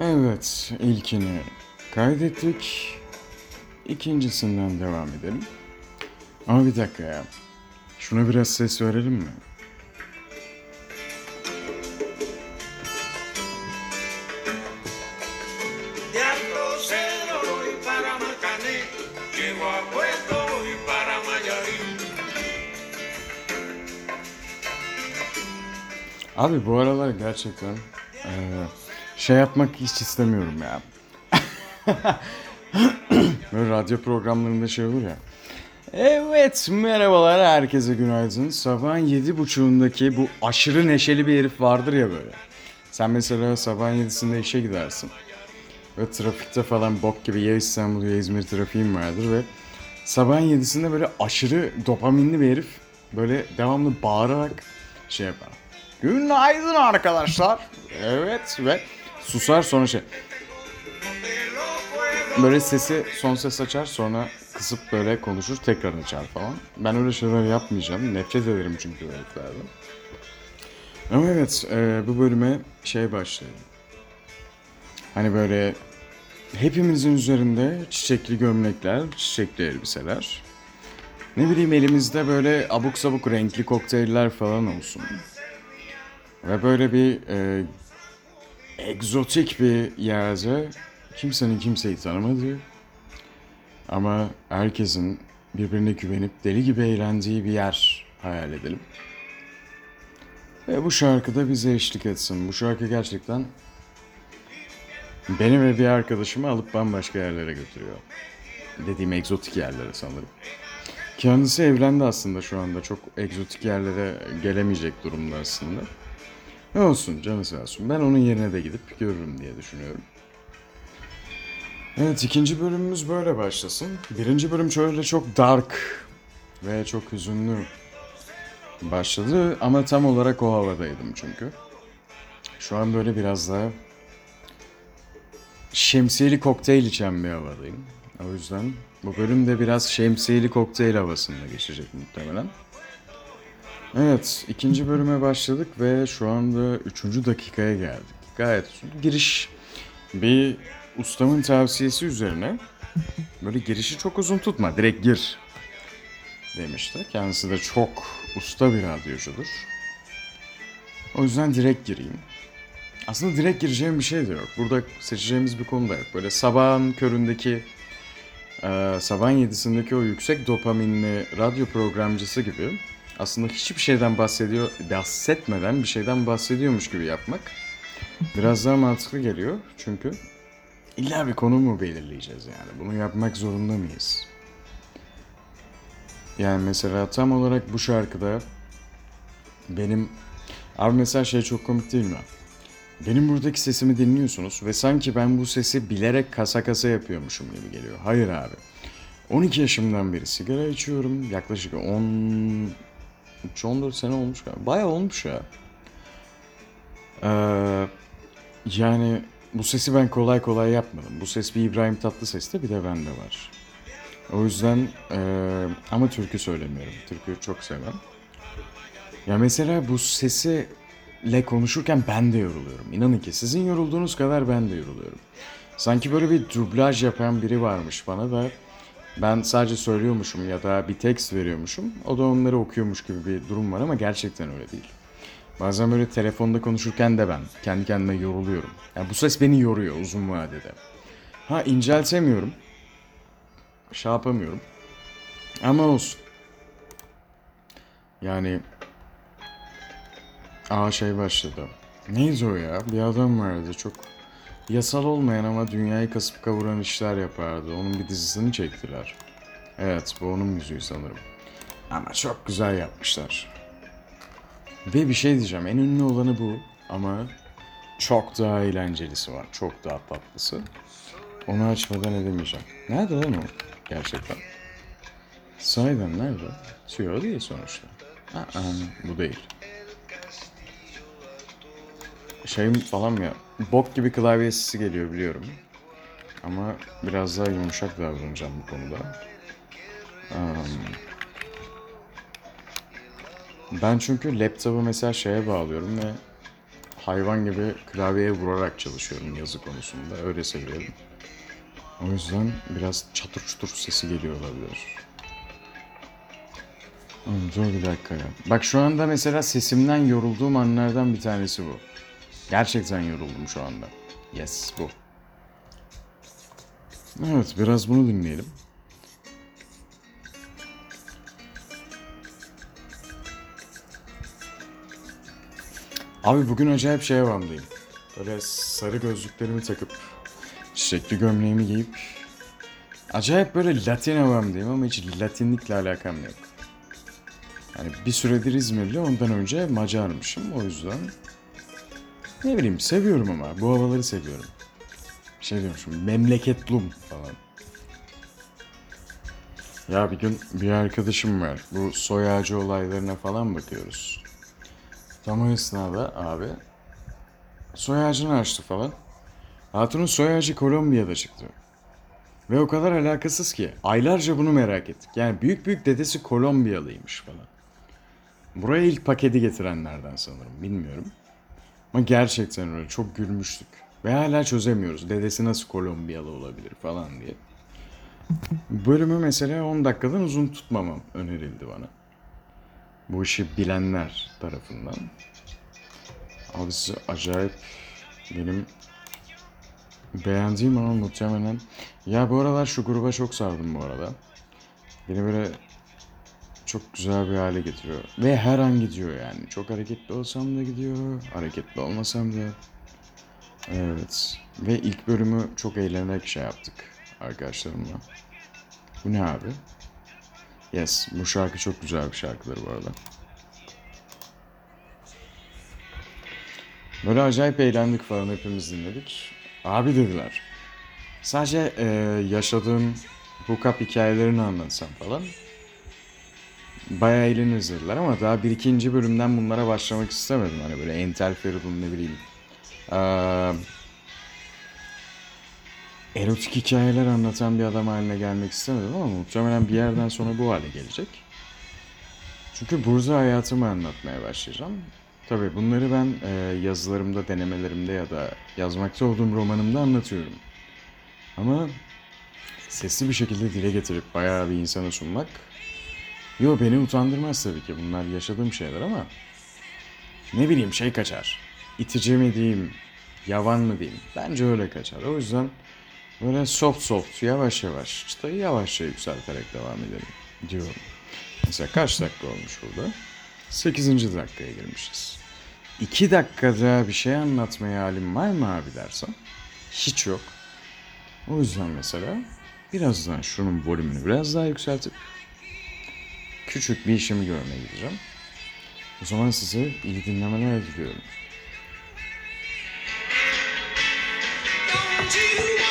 Evet, ilkini kaydettik. İkincisinden devam edelim. Ama bir dakika ya. Şuna biraz ses verelim mi? Abi bu aralar gerçekten eee, şey yapmak hiç istemiyorum ya. Böyle radyo programlarında şey olur ya. Evet merhabalar herkese günaydın. Sabahın yedi buçuğundaki bu aşırı neşeli bir herif vardır ya böyle. Sen mesela sabahın yedisinde işe gidersin. Ve trafikte falan bok gibi ya İstanbul ya İzmir trafiğin vardır ve sabahın yedisinde böyle aşırı dopaminli bir herif böyle devamlı bağırarak şey yapar. Günaydın arkadaşlar. Evet ve susar sonra şey. Böyle sesi son ses açar sonra kısıp böyle konuşur tekrar açar falan. Ben öyle şeyler yapmayacağım. Nefret ederim çünkü bu heriflerden. Ama evet e, bu bölüme şey başlayalım. Hani böyle hepimizin üzerinde çiçekli gömlekler, çiçekli elbiseler. Ne bileyim elimizde böyle abuk sabuk renkli kokteyller falan olsun. Ve böyle bir e, egzotik bir yerde kimsenin kimseyi tanımadığı ama herkesin birbirine güvenip deli gibi eğlendiği bir yer hayal edelim. Ve bu şarkı da bize eşlik etsin. Bu şarkı gerçekten beni ve bir arkadaşımı alıp bambaşka yerlere götürüyor. Dediğim egzotik yerlere sanırım. Kendisi evlendi aslında şu anda. Çok egzotik yerlere gelemeyecek durumda aslında. Ne olsun canı sağ olsun. Ben onun yerine de gidip görürüm diye düşünüyorum. Evet ikinci bölümümüz böyle başlasın. Birinci bölüm şöyle çok dark ve çok hüzünlü başladı ama tam olarak o havadaydım çünkü. Şu an böyle biraz daha şemsiyeli kokteyl içen bir havadayım. O yüzden bu bölüm de biraz şemsiyeli kokteyl havasında geçecek muhtemelen. Evet, ikinci bölüme başladık ve şu anda üçüncü dakikaya geldik. Gayet giriş bir ustamın tavsiyesi üzerine böyle girişi çok uzun tutma, direkt gir demişti. Kendisi de çok usta bir radyocudur. O yüzden direkt gireyim. Aslında direkt gireceğim bir şey de yok. Burada seçeceğimiz bir konu da yok. Böyle sabahın köründeki, e, sabahın yedisindeki o yüksek dopaminli radyo programcısı gibi aslında hiçbir şeyden bahsediyor, bahsetmeden bir şeyden bahsediyormuş gibi yapmak biraz daha mantıklı geliyor. Çünkü illa bir konu mu belirleyeceğiz yani? Bunu yapmak zorunda mıyız? Yani mesela tam olarak bu şarkıda benim... Abi mesela şey çok komik değil mi? Benim buradaki sesimi dinliyorsunuz ve sanki ben bu sesi bilerek kasa kasa yapıyormuşum gibi geliyor. Hayır abi. 12 yaşımdan beri sigara içiyorum. Yaklaşık 10 14 sene olmuş galiba. Bayağı olmuş ya. Ee, yani bu sesi ben kolay kolay yapmadım. Bu ses bir İbrahim Tatlıses'te bir de bende var. O yüzden ee, ama türkü söylemiyorum. Türkü çok sevmem. Ya mesela bu sesi le konuşurken ben de yoruluyorum. İnanın ki sizin yorulduğunuz kadar ben de yoruluyorum. Sanki böyle bir dublaj yapan biri varmış bana da ben sadece söylüyormuşum ya da bir tekst veriyormuşum. O da onları okuyormuş gibi bir durum var ama gerçekten öyle değil. Bazen böyle telefonda konuşurken de ben kendi kendime yoruluyorum. Yani bu ses beni yoruyor uzun vadede. Ha inceltemiyorum. Şey yapamıyorum. Ama olsun. Yani Aa şey başladı. Neydi o ya? Bir adam vardı çok yasal olmayan ama dünyayı kasıp kavuran işler yapardı. Onun bir dizisini çektiler. Evet bu onun müziği sanırım. Ama çok güzel yapmışlar. Ve bir şey diyeceğim. En ünlü olanı bu ama çok daha eğlencelisi var. Çok daha tatlısı. Onu açmadan edemeyeceğim. Nerede lan o? Gerçekten. Sahiden nerede? Tüyo değil sonuçta. Aa, bu değil şeyim falan ya bok gibi klavye sesi geliyor biliyorum. Ama biraz daha yumuşak davranacağım bu konuda. Um, ben çünkü laptopu mesela şeye bağlıyorum ve hayvan gibi klavyeye vurarak çalışıyorum yazı konusunda. Öyle seviyorum. O yüzden biraz çatır çutur sesi geliyor olabilir. Dur bir dakika ya. Bak şu anda mesela sesimden yorulduğum anlardan bir tanesi bu. Gerçekten yoruldum şu anda. Yes bu. Evet biraz bunu dinleyelim. Abi bugün acayip şey havamdayım. Böyle sarı gözlüklerimi takıp çiçekli gömleğimi giyip acayip böyle Latin havamdayım ama hiç Latinlikle alakam yok. Yani bir süredir İzmirli ondan önce Macarmışım o yüzden ne bileyim seviyorum ama bu havaları seviyorum. Şey diyormuşum memleketlum falan. Ya bir gün bir arkadaşım var. Bu soy ağacı olaylarına falan bakıyoruz. Tam o esnada abi soy ağacını açtı falan. Hatun'un soy ağacı Kolombiya'da çıktı. Ve o kadar alakasız ki aylarca bunu merak ettik. Yani büyük büyük dedesi Kolombiyalıymış falan. Buraya ilk paketi getirenlerden sanırım bilmiyorum. Ama gerçekten öyle çok gülmüştük. Ve hala çözemiyoruz. Dedesi nasıl Kolombiyalı olabilir falan diye. Bölümü mesela 10 dakikadan uzun tutmamam önerildi bana. Bu işi bilenler tarafından. Abi size acayip benim beğendiğim ama muhtemelen... Ya bu aralar şu gruba çok sardım bu arada. Beni böyle çok güzel bir hale getiriyor. Ve her an gidiyor yani. Çok hareketli olsam da gidiyor. Hareketli olmasam da. Evet. Ve ilk bölümü çok eğlenerek şey yaptık arkadaşlarımla. Bu ne abi? Yes. Bu şarkı çok güzel bir şarkıdır bu arada. Böyle acayip eğlendik falan hepimiz dinledik. Abi dediler. Sadece e, yaşadığım hookup hikayelerini anlatsam falan. Bayağı eğleniriz dediler ama daha bir ikinci bölümden bunlara başlamak istemedim. Hani böyle entel feridun ne bileyim. Eee erotik hikayeler anlatan bir adam haline gelmek istemedim ama muhtemelen bir yerden sonra bu hale gelecek. Çünkü burza hayatımı anlatmaya başlayacağım. Tabii bunları ben e, yazılarımda, denemelerimde ya da yazmakta olduğum romanımda anlatıyorum. Ama sesli bir şekilde dile getirip bayağı bir insana sunmak Yo beni utandırmaz tabii ki bunlar yaşadığım şeyler ama ne bileyim şey kaçar. İtici mi diyeyim, yavan mı diyeyim. Bence öyle kaçar. O yüzden böyle soft soft, yavaş yavaş, çıtayı yavaşça yükselterek devam edelim diyorum. Mesela kaç dakika olmuş burada? 8. dakikaya girmişiz. 2 dakikada bir şey anlatmaya halim var mı abi dersen hiç yok. O yüzden mesela birazdan şunun volümünü biraz daha yükseltip küçük bir işimi görmeye gideceğim. O zaman size iyi dinlemeler diliyorum. Don't you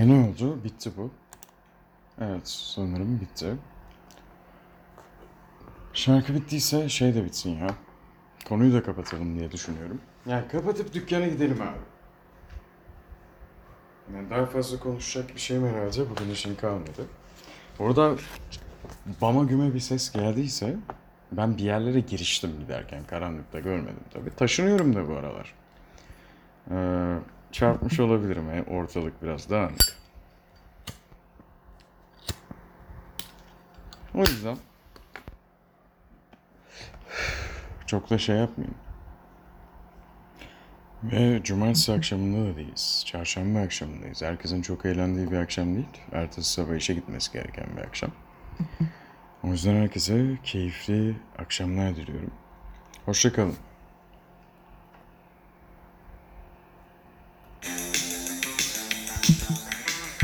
E ne oldu? Bitti bu. Evet sanırım bitti. Şarkı bittiyse şey de bitsin ya. konuyu da kapatalım diye düşünüyorum. Yani kapatıp dükkana gidelim abi. Yani daha fazla konuşacak bir şeyim herhalde bugün için kalmadı. Orada bama güme bir ses geldiyse ben bir yerlere giriştim giderken karanlıkta görmedim tabii. Taşınıyorum da bu aralar. Ee, çarpmış olabilirim. Yani ortalık biraz dağınık. O yüzden çok da şey yapmayayım. Ve cumartesi akşamında da değiliz. Çarşamba akşamındayız. Herkesin çok eğlendiği bir akşam değil. Ertesi sabah işe gitmesi gereken bir akşam. O yüzden herkese keyifli akşamlar diliyorum. Hoşçakalın.